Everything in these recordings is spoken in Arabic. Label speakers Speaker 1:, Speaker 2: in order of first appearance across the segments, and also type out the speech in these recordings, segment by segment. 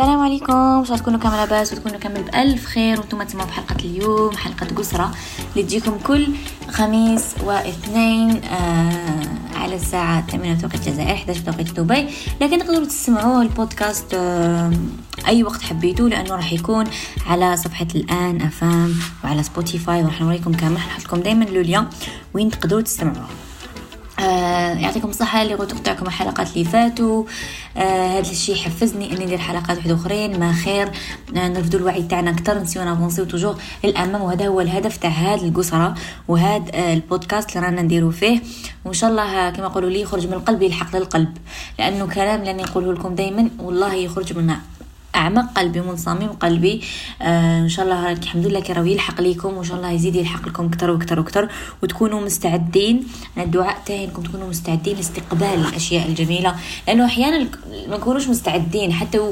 Speaker 1: السلام عليكم. ان تكونوا كامل لاباس وتكونوا كامل بألف خير؟ وأنتم تسمعوا في حلقة اليوم حلقة قسرة اللي تجيكم كل خميس واثنين آه على الساعة 8 توقيت الجزائر 11 توقيت دبي. لكن تقدروا تسمعوا البودكاست آه أي وقت حبيتوا لأنه راح يكون على صفحة الآن FM وعلى سبوتيفاي وراح نوريكم كامل. راح لكم دايما le lien وين تقدروا تستمعوا آه يعطيكم الصحة اللي قلت تقطعكم الحلقات اللي فاتوا. آه هذا الشيء حفزني إني ندير حلقات واحدة آخرين. ما خير آه نرفدوا الوعي تاعنا أكثر نسيو نافونسيو توجور. للأمام وهذا هو الهدف تاع هذا القصرة وهذا آه البودكاست اللي رانا نديرو فيه. وإن شاء الله كما يقولوا لي يخرج من القلب يلحق للقلب. لأنه كلام اللي نقوله لكم دائما والله يخرج من أعمق قلبي من صميم قلبي. آه إن شاء الله الحمد لله كي يلحق ليكم وإن شاء الله يزيد يلحق لكم أكثر وأكثر وأكثر وتكونوا مستعدين. الدعاء تاعي إنكم تكونوا مستعدين لاستقبال الأشياء الجميلة. لأنه أحيانا ما نكونوش مستعدين حتى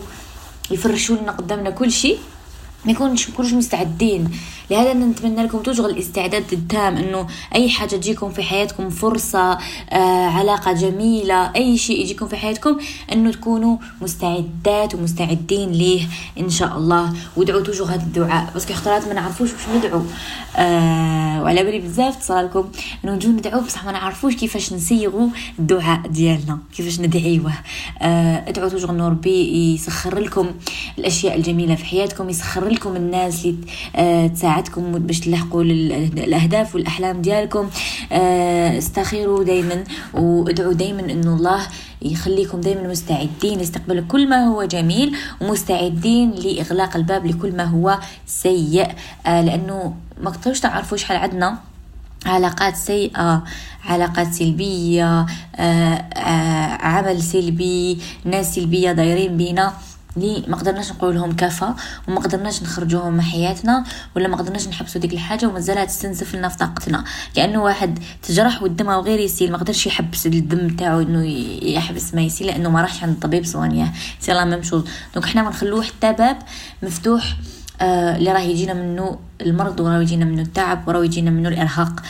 Speaker 1: يفرشوا لنا قدامنا كل شيء. ما يكونش كلش مستعدين. لهذا نتمنى لكم توجغ الاستعداد التام إنه أي حاجة تجيكم في حياتكم فرصة آه علاقة جميلة أي شيء يجيكم في حياتكم إنه تكونوا مستعدات ومستعدين ليه إن شاء الله. وادعوا توجغ هذا الدعاء. بس اختارات ما نعرفوش واش ندعو. آه وعلى بالي بزاف تصالكم إنه نجو ندعو بصح ما نعرفوش كيفاش نسيغوا الدعاء ديالنا كيفاش ندعيوه. آه ادعوا توجغ انه ربي يسخر لكم الأشياء الجميلة في حياتكم يسخر لكم الناس اللي آه تساعدكم باش تلحقوا الأهداف والأحلام ديالكم. آه استخيروا دائما وادعوا دائما انه الله يخليكم دائما مستعدين لإستقبال كل ما هو جميل ومستعدين لإغلاق الباب لكل ما هو سيء. آه لأنه ما تقدروش تعرفوا شحال عندنا علاقات سيئة علاقات سلبية آه آه عمل سلبي ناس سلبية دايرين بينا. لي ما قدرناش نقول لهم كفى وما قدرناش نخرجوهم من حياتنا ولا ما قدرناش نحبسوا ديك الحاجة ومازالها تستنزف لنا في طاقتنا. كانه واحد تجرح والدم غير يسيل ما قدرش يحبس الدم تاعو إنه يحبس ما يسيل لأنه ما راحش عند الطبيب صوانيه c'est la même chose. donc حنا ما نخلوه حتى باب مفتوح آه اللي راه يجينا منه المرض وراه يجينا منه التعب وراه يجينا منه الإرهاق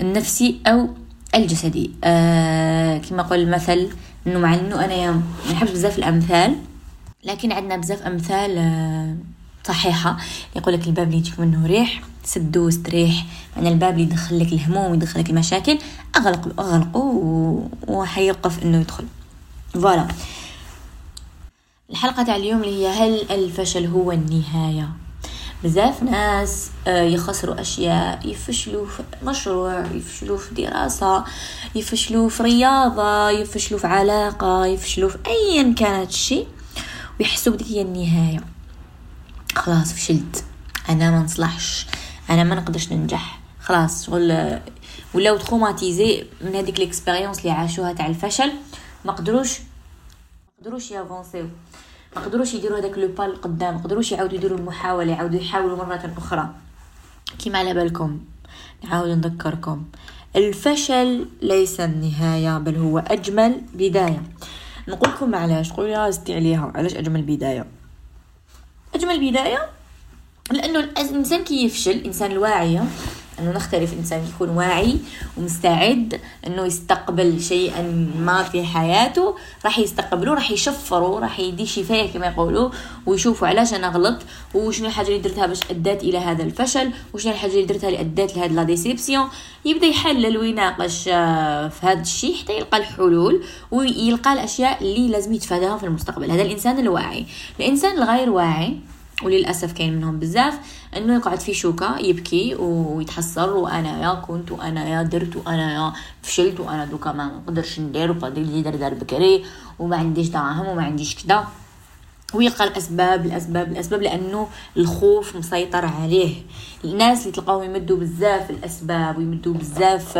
Speaker 1: النفسي أو الجسدي. آه كما قال المثل إنه مع إنه أنا نحب بزاف الأمثال لكن عندنا بزاف أمثال آه، صحيحة. يقول لك الباب اللي يجيك منه ريح سدو واستريح يعني الباب اللي يدخل لك الهموم ويدخل لك المشاكل أغلق اغلقه وحيوقف إنه يدخل. فوالا. الحلقة تاع اليوم اللي هي هل الفشل هو النهاية؟ بزاف ناس آه، يخسروا أشياء يفشلوا في مشروع يفشلوا في دراسة يفشلوا في رياضة يفشلوا في علاقة يفشلوا في ايا كانت الشيء ويحسوا بديك هي النهاية. خلاص فشلت. أنا ما نصلحش. أنا ما نقدرش ننجح. خلاص شغل ولاو traumatisés من هذيك l'expérience اللي عاشوها تاع الفشل ما قدروش ما قدروش ي avancé و. ما قدروش يديروا هذاك le pas قدام. ما قدروش يعاودوا يديروا المحاولة يعاودوا يحاولوا مرة أخرى. كيما على بالكم. نعاود نذكركم. الفشل ليس النهاية بل هو أجمل بداية. نقول لكم علاش. تقولوا يا ستي عليها. علاش أجمل بداية؟ أجمل بداية؟ لأنه الإنسان كي يفشل الإنسان الواعيه أنه نختلف إنسان يكون واعي ومستعد إنه يستقبل شيئا ما في حياته راح يستقبله راح يشفره راح يدي شفاية كما يقولوا ويشوفوا علاش أنا غلط وشنو الحاجة اللي درتها باش أدات إلى هذا الفشل وشنو الحاجة اللي درتها اللي أدات لهذا la déception. يبدأ يحلل ويناقش آه، في هذا الشيء حتى يلقى الحلول ويلقى الأشياء اللي لازم يتفاداها في المستقبل. هذا الإنسان الواعي. الإنسان الغير واعي وللأسف كاين منهم بزاف إنه يقعد في شوكة يبكي ويتحسر وأنا يا كنت وأنا يا درت وأنا يا فشلت وأنا دوكا ما نقدرش ندير وفاضل لي دار دار بكري وما عنديش دراهم وما عنديش كذا ويلقى الأسباب الأسباب الأسباب لأنه الخوف مسيطر عليه. الناس اللي تلقاهم يمدوا بزاف الأسباب ويمدوا بزاف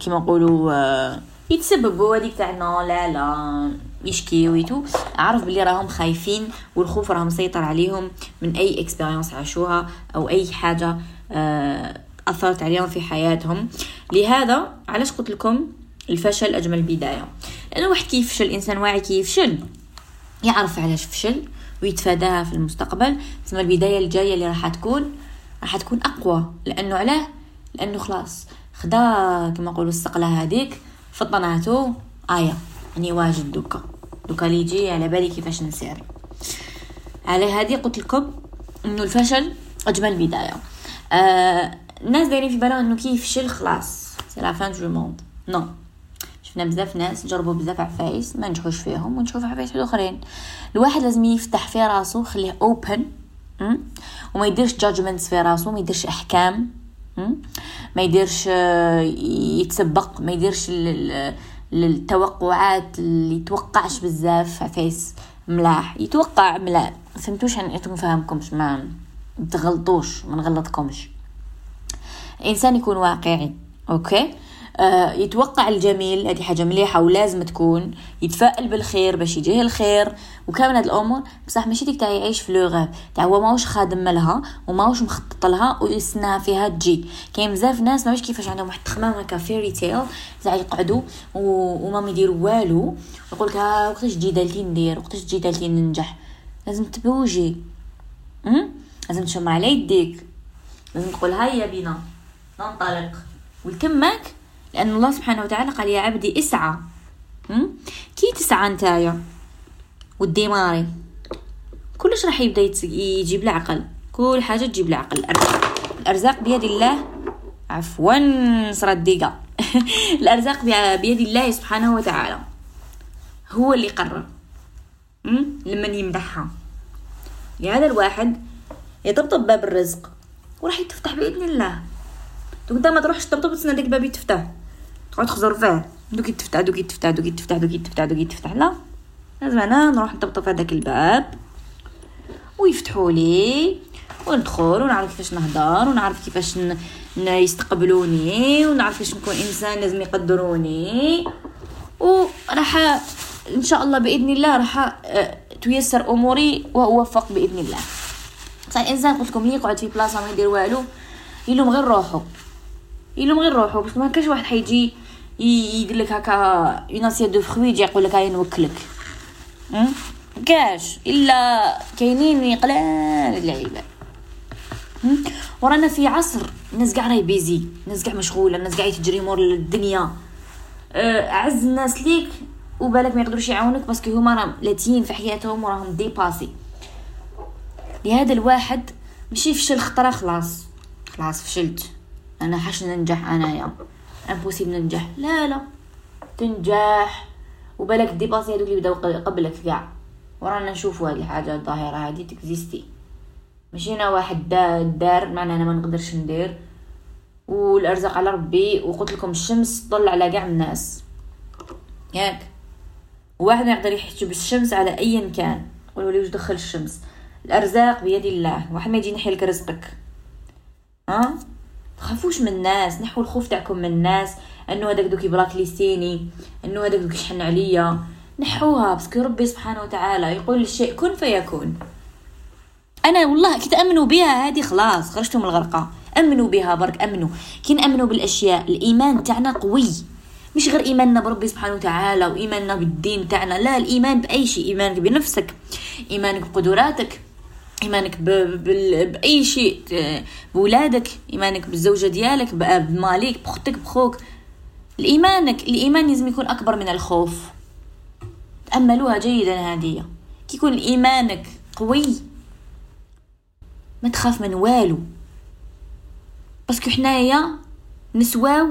Speaker 1: كيما نقولوا آه، يتسببوا هذيك تاع لا لا. يشكي ويتو. عرف بلي راهم خايفين والخوف راه مسيطر عليهم من أي expérience عاشوها أو أي حاجة آه أثرت عليهم في حياتهم. لهذا علاش قلت لكم الفشل أجمل بداية؟ لأنه واحد كيفشل إنسان واعي كيفشل يعرف علاش فشل ويتفاداها في المستقبل. ثم البداية الجاية اللي راح تكون راح تكون أقوى. لأنه علاه لأنه خلاص خدا كما نقولوا السقله هذيك فطناتو ايا يعني واجد دوكا. دوكا لي يجي على بالي كيفاش نسير. على هذه قلت لكم إنه الفشل أجمل بداية. آه الناس دايرين في بالهم إنه كي يفشل خلاص c'est la fin du monde. non. شفنا بزاف ناس جربوا بزاف عفايس ما نجحوش فيهم ونشوف عفايس آخرين. الواحد لازم يفتح في راسو خليه open وما يديرش judgements في راسو ما يديرش أحكام ما يديرش آه، يتسبق ما يديرش للتوقعات اللي توقعش بزاف عفايس ملاح. يتوقع ملاح فهمتوش يعني أنتم فاهمكمش ما تغلطوش ما نغلطكمش. إنسان يكون واقعي okay؟ يتوقع الجميل هذه حاجة مليحة ولازم تكون يتفائل بالخير باش يجيه الخير. وكامل هاد الأمور بصح ماشي ديك تاع يعيش في le rêve تاع هو ماهوش خادم لها وماهوش مخطط لها ويستناها فيها تجي. كاين بزاف ناس ماهوش كيفاش عندهم واحد التخمام هكا فيري تيل تاع يقعدوا وما يديروا والو. يقول لك ها وقتاش تجي دالتي ندير؟ وقتاش تجي دالتي ننجح؟ لازم تبوجي. لازم تشم على يديك. لازم تقول هيا بينا ننطلق. والكمك لأن الله سبحانه وتعالى قال يا عبدي اسعى. كي تسعى نتايا والديماري؟ كلش راح يبدأ يجيب العقل كل حاجة تجيب العقل الأرزاق بيد الله. عفوا صرات ديقة الأرزاق بيد الله سبحانه وتعالى. هو اللي قرر. لمن يمدحها لهذا الواحد يطبطب باب الرزق. وراح يتفتح بإذن الله. دوك انت ما تروحش تطبطب تسنى ديك الباب يتفتح. تقعد تخزر فيه. دوك يتفتح دوك يتفتح دوك يتفتح دوك يتفتح دوك يتفتح. لا. لازم أنا نروح نطبطب في هذاك الباب. ويفتحوا لي. وندخل ونعرف كيفاش نهضر ونعرف كيفاش ن... يستقبلوني ونعرف كيفاش نكون إنسان لازم يقدروني. وراح إن شاء الله بإذن الله راح آه، تيسر أموري وأوفق بإذن الله. صح الانسان قلت لكم يقعد في بلاصة ما يدير والو يلوم غير روحو يلوم غير روحو parce que ما كاش واحد حيجي يدير لك هكا une assiette de fruits يجي يقول لك هاي نوكلك. كاش إلا كاينين قلال العباد ورانا في عصر الناس قاع راهي busy الناس قاع مشغولة الناس قاع تجري مور الدنيا أه، أعز الناس ليك وبالك ما يقدروش يعاونوك parce que هما راهم لاتين في حياتهم وراهم dépassés لهذا الواحد ماشي يفشل خطرة خلاص. خلاص فشلت. أنا حاش ننجح أنايا. impossible ننجح لا لا. تنجح. وبالك dépasser هذوك اللي بداو قبلك كاع ورانا نشوفوا هذه الحاجة الظاهرة هذه تكزيستي. ماشي أنا واحد دار معنى أنا ما نقدرش ندير. والأرزاق على ربي. وقلت لكم الشمس طل على كاع الناس. ياك. واحد يقدر يحجب الشمس على ايا كان. قولوا لي واش دخل الشمس. الأرزاق بيد الله. واحد ما يجي ينحي لك رزقك. ها؟ أه؟ تخافوش من الناس نحو الخوف تاعكم من الناس انه هذاك دوك يبلاك ليستيني انه هذاك دوك يشحن عليا. نحوها parce que ربي سبحانه وتعالى يقول الشيء كن فيكون. أنا والله كي تامنوا بها هذه خلاص خرجتوا من الغرقة. أمنوا بها برك أمنوا. كي نامنوا بالأشياء الإيمان تاعنا قوي. مش غير إيماننا بربي سبحانه وتعالى وإيماننا بالدين تاعنا لا الإيمان بأي شيء إيمانك بنفسك إيمانك بقدراتك. إيمانك بأي شيء بولادك إيمانك بالزوجة ديالك بمالك بختك بخوك. الإيمانك الإيمان لازم يكون أكبر من الخوف. تأملوها جيدا هذه. كي يكون إيمانك قوي ما تخاف من والو. parce que حنايا نسواو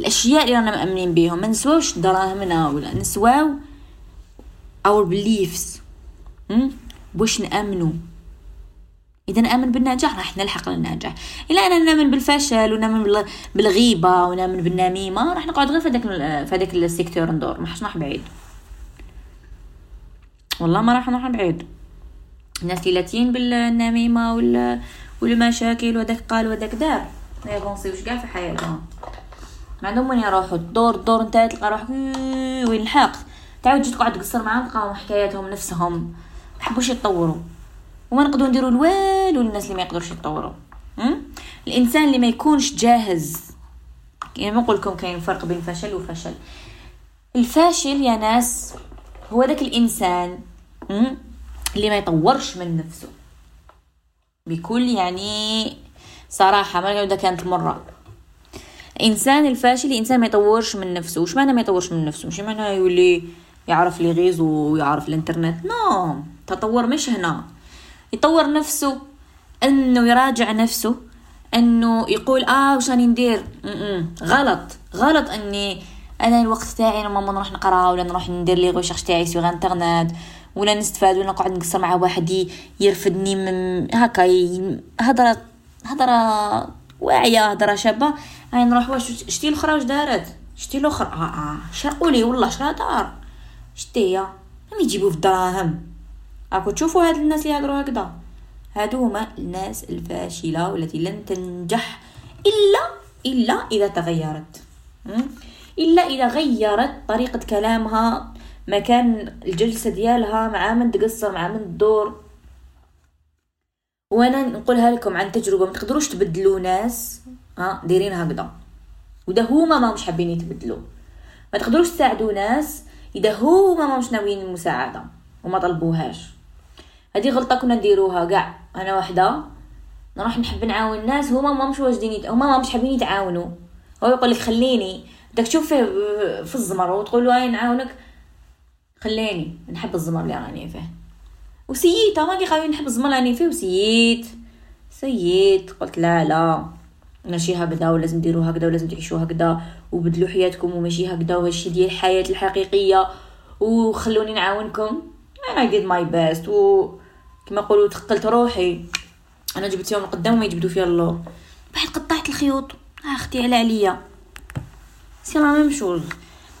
Speaker 1: الأشياء اللي رانا مأمنين بهم ما نسواوش دراهمنا ولا نسواو our beliefs واش نامنوا إذا نآمن بالنجاح راح نلحق للنجاح الا أنا نآمن بالفشل ونآمن بالغيبة ونآمن بالنميمة راح نقعد غير في هذاك في هذاك ال secteur ندور. ما حش نروح بعيد. والله ما راح نروح بعيد. الناس اللي لاتين بالنميمة ولا والمشاكل وهذاك قال وهذاك دار. ما يبونسيوش كاع في حياتهم؟ ما عندهم وين يروحوا. الدور الدور نتاعي تلقى روحك وين الحق تعاود تجي تقعد تقصر معاهم تلقاهم حكاياتهم نفسهم. ما يحبوش يتطوروا. وما نقدروا نديروا الوالو للناس اللي ما يقدروش يتطوروا الإنسان اللي ما يكونش جاهز. يعني نقول لكم كاين فرق بين فشل وفشل. الفاشل يا ناس هو ذاك الإنسان اللي ما يطورش من نفسه بكل يعني صراحة ما اذا كانت المرة. الانسان الفاشل إنسان ما يطورش من نفسه وش معنى ما يطورش من نفسه مش معنى يولي يعرف لي غيز ويعرف الإنترنت؟ نو تطور مش هنا. يطور نفسه إنه يراجع نفسه إنه يقول آه وش راني ندير؟ غلط. غلط إني أنا الوقت تاعي لما نروح نقرأ ولا نروح ندير les recherches تاعي sur internet ولا نستفاد ولا نقعد نقصر مع واحد يرفدني من هكا هضره هضره واعية هضره شابة. هاي نروح واش شتي الأخرى واش دارت؟ شتي الأخرى. آه آه. شرقوا لي والله شرا دار. شتي هي هم يجيبوا في الدراهم. راكو تشوفوا هاد الناس اللي يهضروا هكذا هادو هما الناس الفاشله والتي لن تنجح الا الا اذا تغيرت الا اذا غيرت طريقه كلامها مكان الجلسه ديالها مع من تقصر مع من تدور وأنا نقولها لكم عن تجربه ما تقدروش تبدلوا ناس ها دايرين هكذا وده هما ما مش حابين يتبدلوا ما تقدروش تساعدوا ناس اذا هما ما مش ناويين المساعده وما طلبوهاش هذه غلطة كنا نديروها. كاع أنا وحدة. نروح نحب نعاون الناس. هما ما مش واجدين هما ما مش حابين يتعاونوا. هو يقول لك خليني. بدك تشوف فيه في الزمر وتقول له نعاونك؟ خليني. نحب الزمر اللي راني فيه. وسييت. ما كي نحب الزمر اللي راني فيه وسييت. سييت. قلت لا لا. ماشي هكذا ولازم ديروا هكذا ولازم تعيشوا هكذا. وبدلوا حياتكم وماشي هكذا وهادشي ديال الحياة الحقيقية. وخلوني نعاونكم. أنا did my best. و كما نقولوا تقلت روحي. أنا جبت فيهم القدام وما يجبدوا فيها اللور. بعد قطعت الخيوط. آه أختي على عليا. c'est la même chose.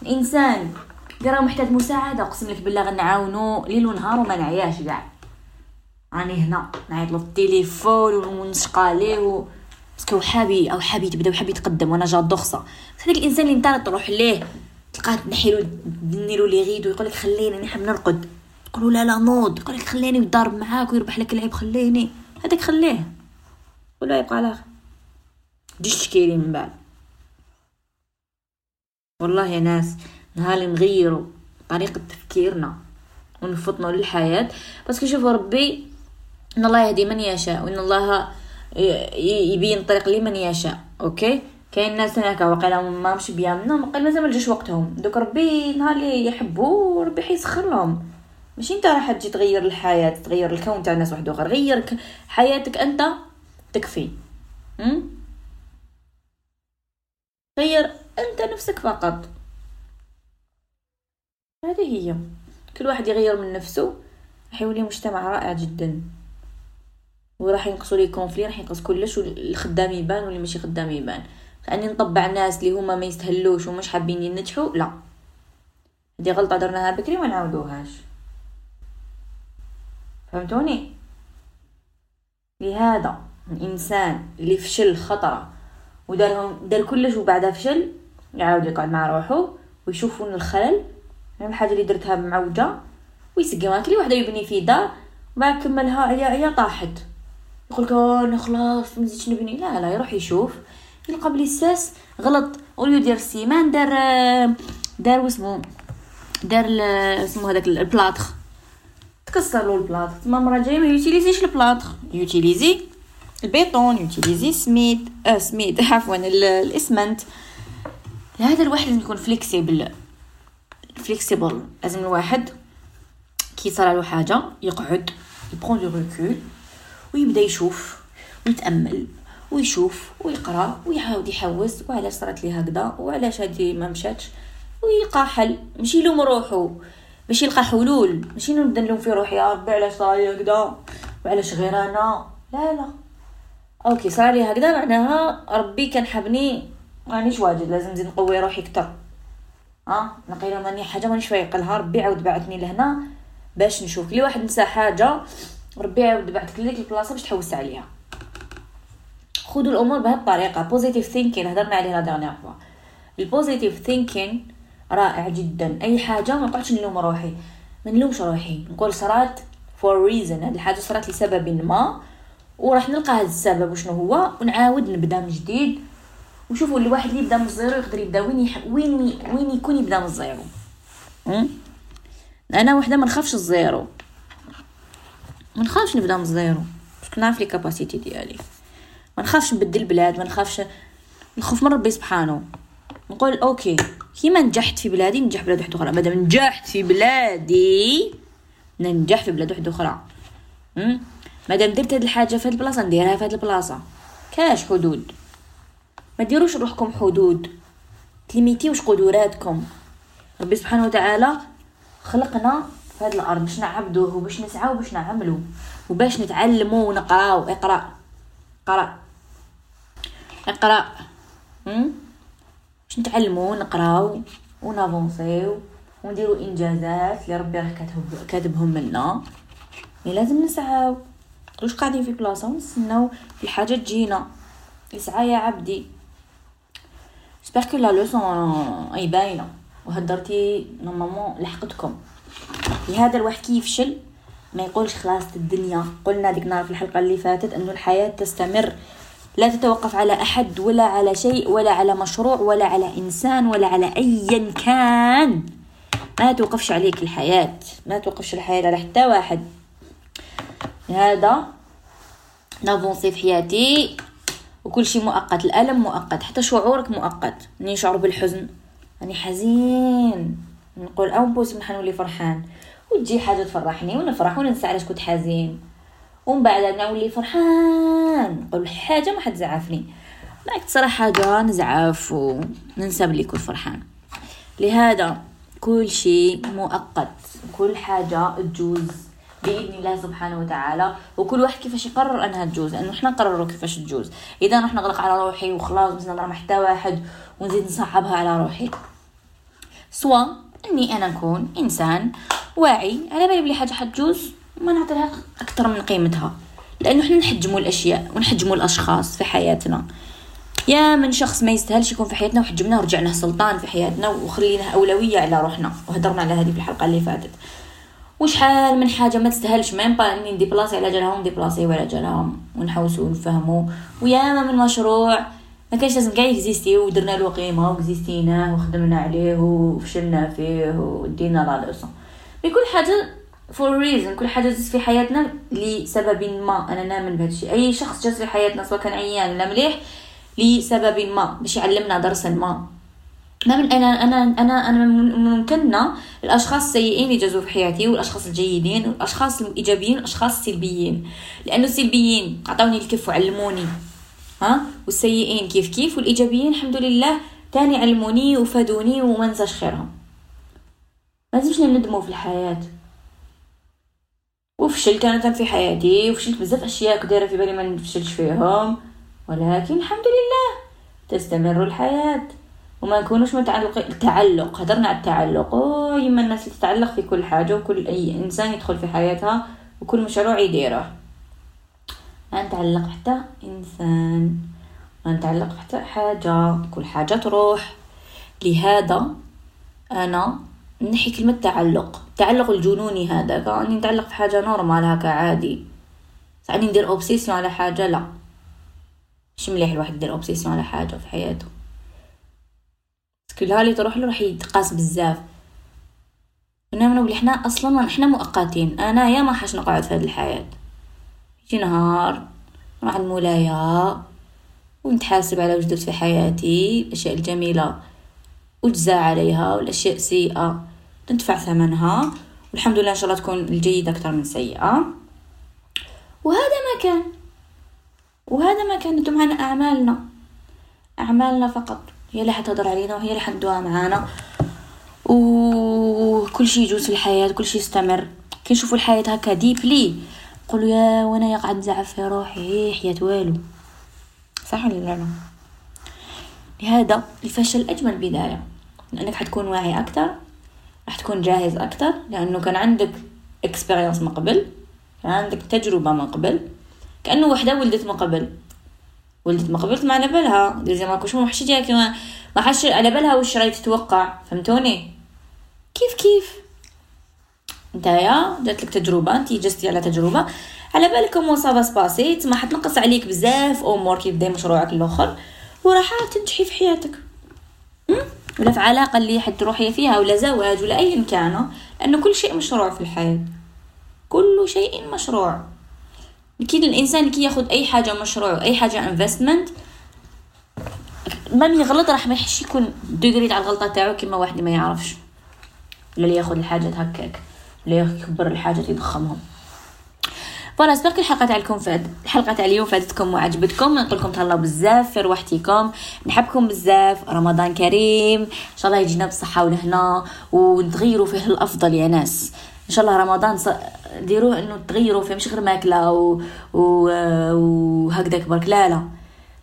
Speaker 1: الإنسان اللي راه محتاج مساعدة اقسم لك بالله غنعاونو ليل ونهار وما نعياش كاع راني هنا نعيط له في التليفون ونشقى ليه. parce que حابي أو حابي تبدا وحابي يتقدم وأنا جا دخصه هذاك الإنسان اللي انت تروح ليه تلقاه تنحي له ديروا لي غيد ويقول لك خليني نحب نرقد. تقولوا لا لا نوض يقول لك خليني يضارب معاك ويربح لك العيب خليني. هذاك خليه. ولا يبقى على تجيش تشكيلي من بعد. والله يا ناس نهار نغيروا طريقة تفكيرنا ونفطنوا للحياة. بس شوفوا ربي إن الله يهدي من يشاء وإن الله يبين الطريق لمن يشاء. أوكي؟ كاين ناس هناك وقيلا ما مش بيامنهم وقيلا مازال ما جاش وقتهم. دوك ربي نهار اللي يحبوا ربي حيسخر لهم. ماشي انت راح تجي تغير الحياة تغير الكون تاع ناس واحد آخر. غير حياتك انت تكفي. م? غير انت نفسك فقط. هذه هي. كل واحد يغير من نفسه. راح يولي مجتمع رائع جدا. وراح ينقصوا لي كونفلي راح ينقص كلش والخدام يبان واللي ماشي خدام يبان. كاني نطبع ناس اللي هما ما يستهلوش ومش حابين ينجحوا. لا. هذه غلطة درناها بكري ما نعاودوهاش. فهمتوني؟ لهذا الإنسان اللي فشل خطرة ودارهم دار كلش وبعدها فشل يعاود يقعد مع روحو ويشوف وين الخلل الحاجة اللي درتها معوجه و est-ce que كلي وحدة يبني في دار وبعد كملها هي هي طاحت. يقول لك أنا خلاص ما نزيدش نبني. لا لا يروح يشوف. يلقى بلي الساس غلط. au lieu يدير ال ciment دار دار واسمو دار اسمو هذاك ال plâtre. تكسر له ال plâtre تما المره الجايه ما يوتيليزيش ال plâtre يوتيليزي البيطون يوتيليزي سميد آه سميد عفوا الاسمنت هذا الواحد لازم يكون flexible flexible لازم الواحد كي صرا له حاجة يقعد ي prend du recul ويبدا يشوف ويتامل ويشوف ويقرا ويعاود يحوس وعلاش صرات لي هكذا وعلاش هادي ما مشاتش ويلقى حل ماشي يلوم روحو باش يلقى حلول. ماشي نبدا نلوم في روحي يا ربي علاش صاير هكذا؟ وعلاش غير أنا؟ لا لا. OK صار لي هكذا. معناها ربي كان حبني. مانيش واجد لازم نزيد نقوي روحي أكثر. ها؟ نقيله ماني حاجة مانيش فايقه لها. ربي عاود بعثني لهنا باش نشوف. كل واحد نسى حاجة ربي عاود بعثك لديك البلاصة باش تحوس عليها. خذوا الأمور بهذه الطريقة. positive thinking هضرنا عليها dernière fois ال positive thinking رائع جدا. أي حاجة ما نقعدش نلوم روحي. ما نلومش روحي. نقول صرات for reason هذه الحاجة صرات لسبب ما. وراح نلقى هذا السبب وشنو هو. ونعاود نبدأ من جديد. وشوفوا الواحد اللي يبدأ من ال zéro يقدر يبدأ. وين يحب وين وين يكون يبدأ من ال zéro أنا وحدة ما نخافش ال zéro ما نخافش نبدأ من ال zéro parce que نعرف les capacités ديالي. ما نخافش نبدل البلاد ما نخافش نخوف من ربي سبحانه. نقول OK. كيما نجحت في بلادي ننجح بلاد واحدة أخرى. مادام نجحت في بلادي ننجح في بلاد واحدة أخرى. مادام درت هاد الحاجة في هاد البلاصة نديرها في هاد البلاصة. كاش حدود؟ ما ديروش روحكم حدود. تليميتيوش قدراتكم؟ ربي سبحانه وتعالى خلقنا في هذه الأرض. باش نعبدوه وباش نسعاو باش نعملو. وباش نتعلمو ونقراو. اقرأ. قرأ. اقرأ. باش نتعلمو ونقراو ونافونسيو ونديرو إنجازات اللي ربي راه كاتب كاتبهم لنا. mais لازم نسعاو. واش قاعدين في بلاصة؟ ونستناو الحاجة تجينا. اسعى يا عبدي. j'espère que la leçon est باينه وهدرتي normalement لحقتكم. لهذا الواحد كي يفشل ما يقولش خلاص الدنيا. قلنا ديك النهار في الحلقة اللي فاتت انه الحياة تستمر. لا تتوقف على أحد ولا على شيء ولا على مشروع ولا على إنسان ولا على ايا كان. ما توقفش عليك الحياة. ما توقفش الحياة على حتى واحد. هذا نافونسي في حياتي وكل شيء مؤقت. الألم مؤقت. حتى شعورك مؤقت. نشعر بالحزن. راني حزين. نقول أو بوس نولي فرحان. وتجي حاجة تفرحني ونفرح وننسى علاش كنت حزين. ومن بعد نولي فرحان. نقول حاجة ما حد زعفني. بعد تصرا حاجة نزعف وننسى بلي كنت فرحان. لهذا كل شيء مؤقت. كل حاجة تجوز بإذن الله سبحانه وتعالى. وكل واحد كيفاش يقرر أنها تجوز. لأنه إحنا نقرروا كيفاش تجوز. إذا راح نغلق على روحي وخلاص بس نضرب حتى واحد ونزيد نصعبها على روحي. سوا إني أنا نكون إنسان واعي. على بالي بلي حاجة حتجوز؟ ما نعطيها أكثر من قيمتها. لأنه إحنا نحجموا الأشياء ونحجموا الأشخاص في حياتنا. يا من شخص ما يستاهلش يكون في حياتنا وحجمناه ورجعناه سلطان في حياتنا وخليناه أولوية على روحنا وهضرنا على هذه في الحلقة اللي فاتت. وشحال من حاجة ما تستاهلش même pas إني نديبلاصي على جالهم ديبلاصي ولا جالهم ونحوسوا ونفهموا. وياما من مشروع ما كانش لازم كاع يكزيستي ودرنا له قيمة وكزيستيناه وخدمنا عليه وفشلنا فيه ودينا la leçon. بكل حاجة for reason كل حاجة جات في حياتنا لسبب ما. أنا نامن بهذا الشيء. أي شخص جات في حياتنا سواء كان عيان ولا مليح لسبب ما. باش يعلمنا درسا ما. ما أنا أنا أنا أنا ممكننا الأشخاص السيئين يجازوا في حياتي والأشخاص الجيدين والأشخاص الإيجابيين والأشخاص السلبيين. لأنه السلبيين عطاوني الكف وعلموني ها؟ والسيئين كيف كيف؟ والإيجابيين الحمد لله تاني علموني وفادوني وما خيرهم. ما لازمش ندموا في الحياة. وفشلت أنا في حياتي وفشلت بزاف أشياء كديرة في بالي ما نفشلش فيهم. ولكن الحمد لله تستمر الحياة وما نكونوش متعلق التعلق هدرنا على التعلق. يما الناس اللي تتعلق في كل حاجة وكل أي إنسان يدخل في حياتها وكل مشروع يديره. نتعلق حتى إنسان نتعلق حتى حاجة كل حاجة تروح. لهذا أنا نحي كلمة تعلق. التعلق الجنوني هذا كأني نتعلق في حاجة نورمال هكا عادي. ساعات ندير obsession على حاجة لا. مش مليح الواحد يدير obsession على حاجة في حياته. كل هالي تروح له راح يتقاس بزاف. نؤمنوا بلي حنا أصلا حنا مؤقتين. أنا يا ما حاش نقعد في هذه الحياة. يجي نهار نروح المولايا ونتحاسب على وجدت في حياتي الأشياء الجميلة وجزى عليها والأشياء السيئة. ندفع ثمنها. والحمد لله إن شاء الله تكون الجيدة أكثر من السيئة وهذا ما كان. وهذا ما كان. أنتم معنا أعمالنا. أعمالنا فقط. هي اللي حتهضر علينا وهي اللي حتدوها معانا. وكل شيء يجوز في الحياة. كل شيء يستمر. كي نشوفوا الحياة هكا ديبلي قولوا يا وأنا يا قاعد نزعف في روحي. حياة والو. صح ولا لا؟ لهذا الفشل أجمل بداية. لأنك حتكون واعي أكثر. راح تكون جاهز أكثر لأنه كان عندك اكسبيرينس من قبل كان عندك تجربة من قبل كأنه وحدة ولدت من قبل. ولدت ما قبلت ما على بالها ديزي ماكو شو حشيتي كما ما حش على بالها وش راهي تتوقع؟ فهمتوني؟ كيف كيف؟ نتايا جات لك تجربة انت جستي على تجربة. على بالكم وصافا سباسي تما حتنقص عليك بزاف امور كي بدا مشروعك الآخر وراح تنجحي في حياتك. ولا في علاقه اللي حد تروحي فيها ولا زواج ولا ايا كان لأنه كل شيء مشروع في الحياة. كل شيء مشروع. أكيد الإنسان كي ياخذ أي حاجة مشروع اي حاجة investment ما يغلط راح ما يحش يكون دغري على الغلطة تاعو كيما واحد ما يعرفش. ولا اللي ياخذ الحاجات هكاك ولا يكبر الحاجات يضخمهم voilà سبق الحلقة تاعكم فاد الحلقة تاع اليوم فادتكم وعجبتكم نقول لكم تهلاو بزاف في روحتكم نحبكم بزاف رمضان كريم. إن شاء الله يجينا بالصحه والهنا ونتغيروا فيه الأفضل يا ناس. إن شاء الله رمضان ص... ديروه إنه تغيروا فيه. مش غير ماكلة و... و... وهكذاك برك لا لا.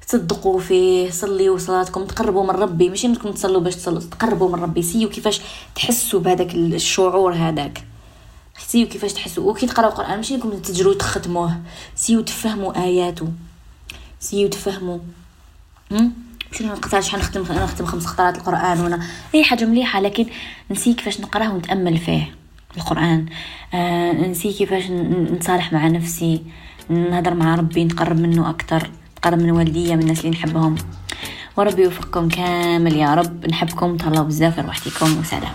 Speaker 1: تصدقوا فيه. صليوا صلاتكم. تقربوا من ربي. ماشي إنكم تصلوا باش تصلوا. تقربوا من ربي. سيو كيفاش تحسوا بهذاك الشعور هذاك. سيو كيفاش تحسوا وكي تقراو القرآن ماشي انكم تجروا تختموه سيو تفهموا اياته سيو تفهموا مش نقطع شحال نختم نختم خمس خطرات القرآن وأنا أي حاجة مليحة لكن نسي كيفاش نقراه ونتأمل فيه القرآن. آه نسي كيفاش نتصالح مع نفسي. نهضر مع ربي نتقرب منه أكثر نتقرب من والديا من الناس اللي نحبهم. وربي يوفقكم كامل يا رب. نحبكم. تهلاو بزاف. روحتكم. وسلام.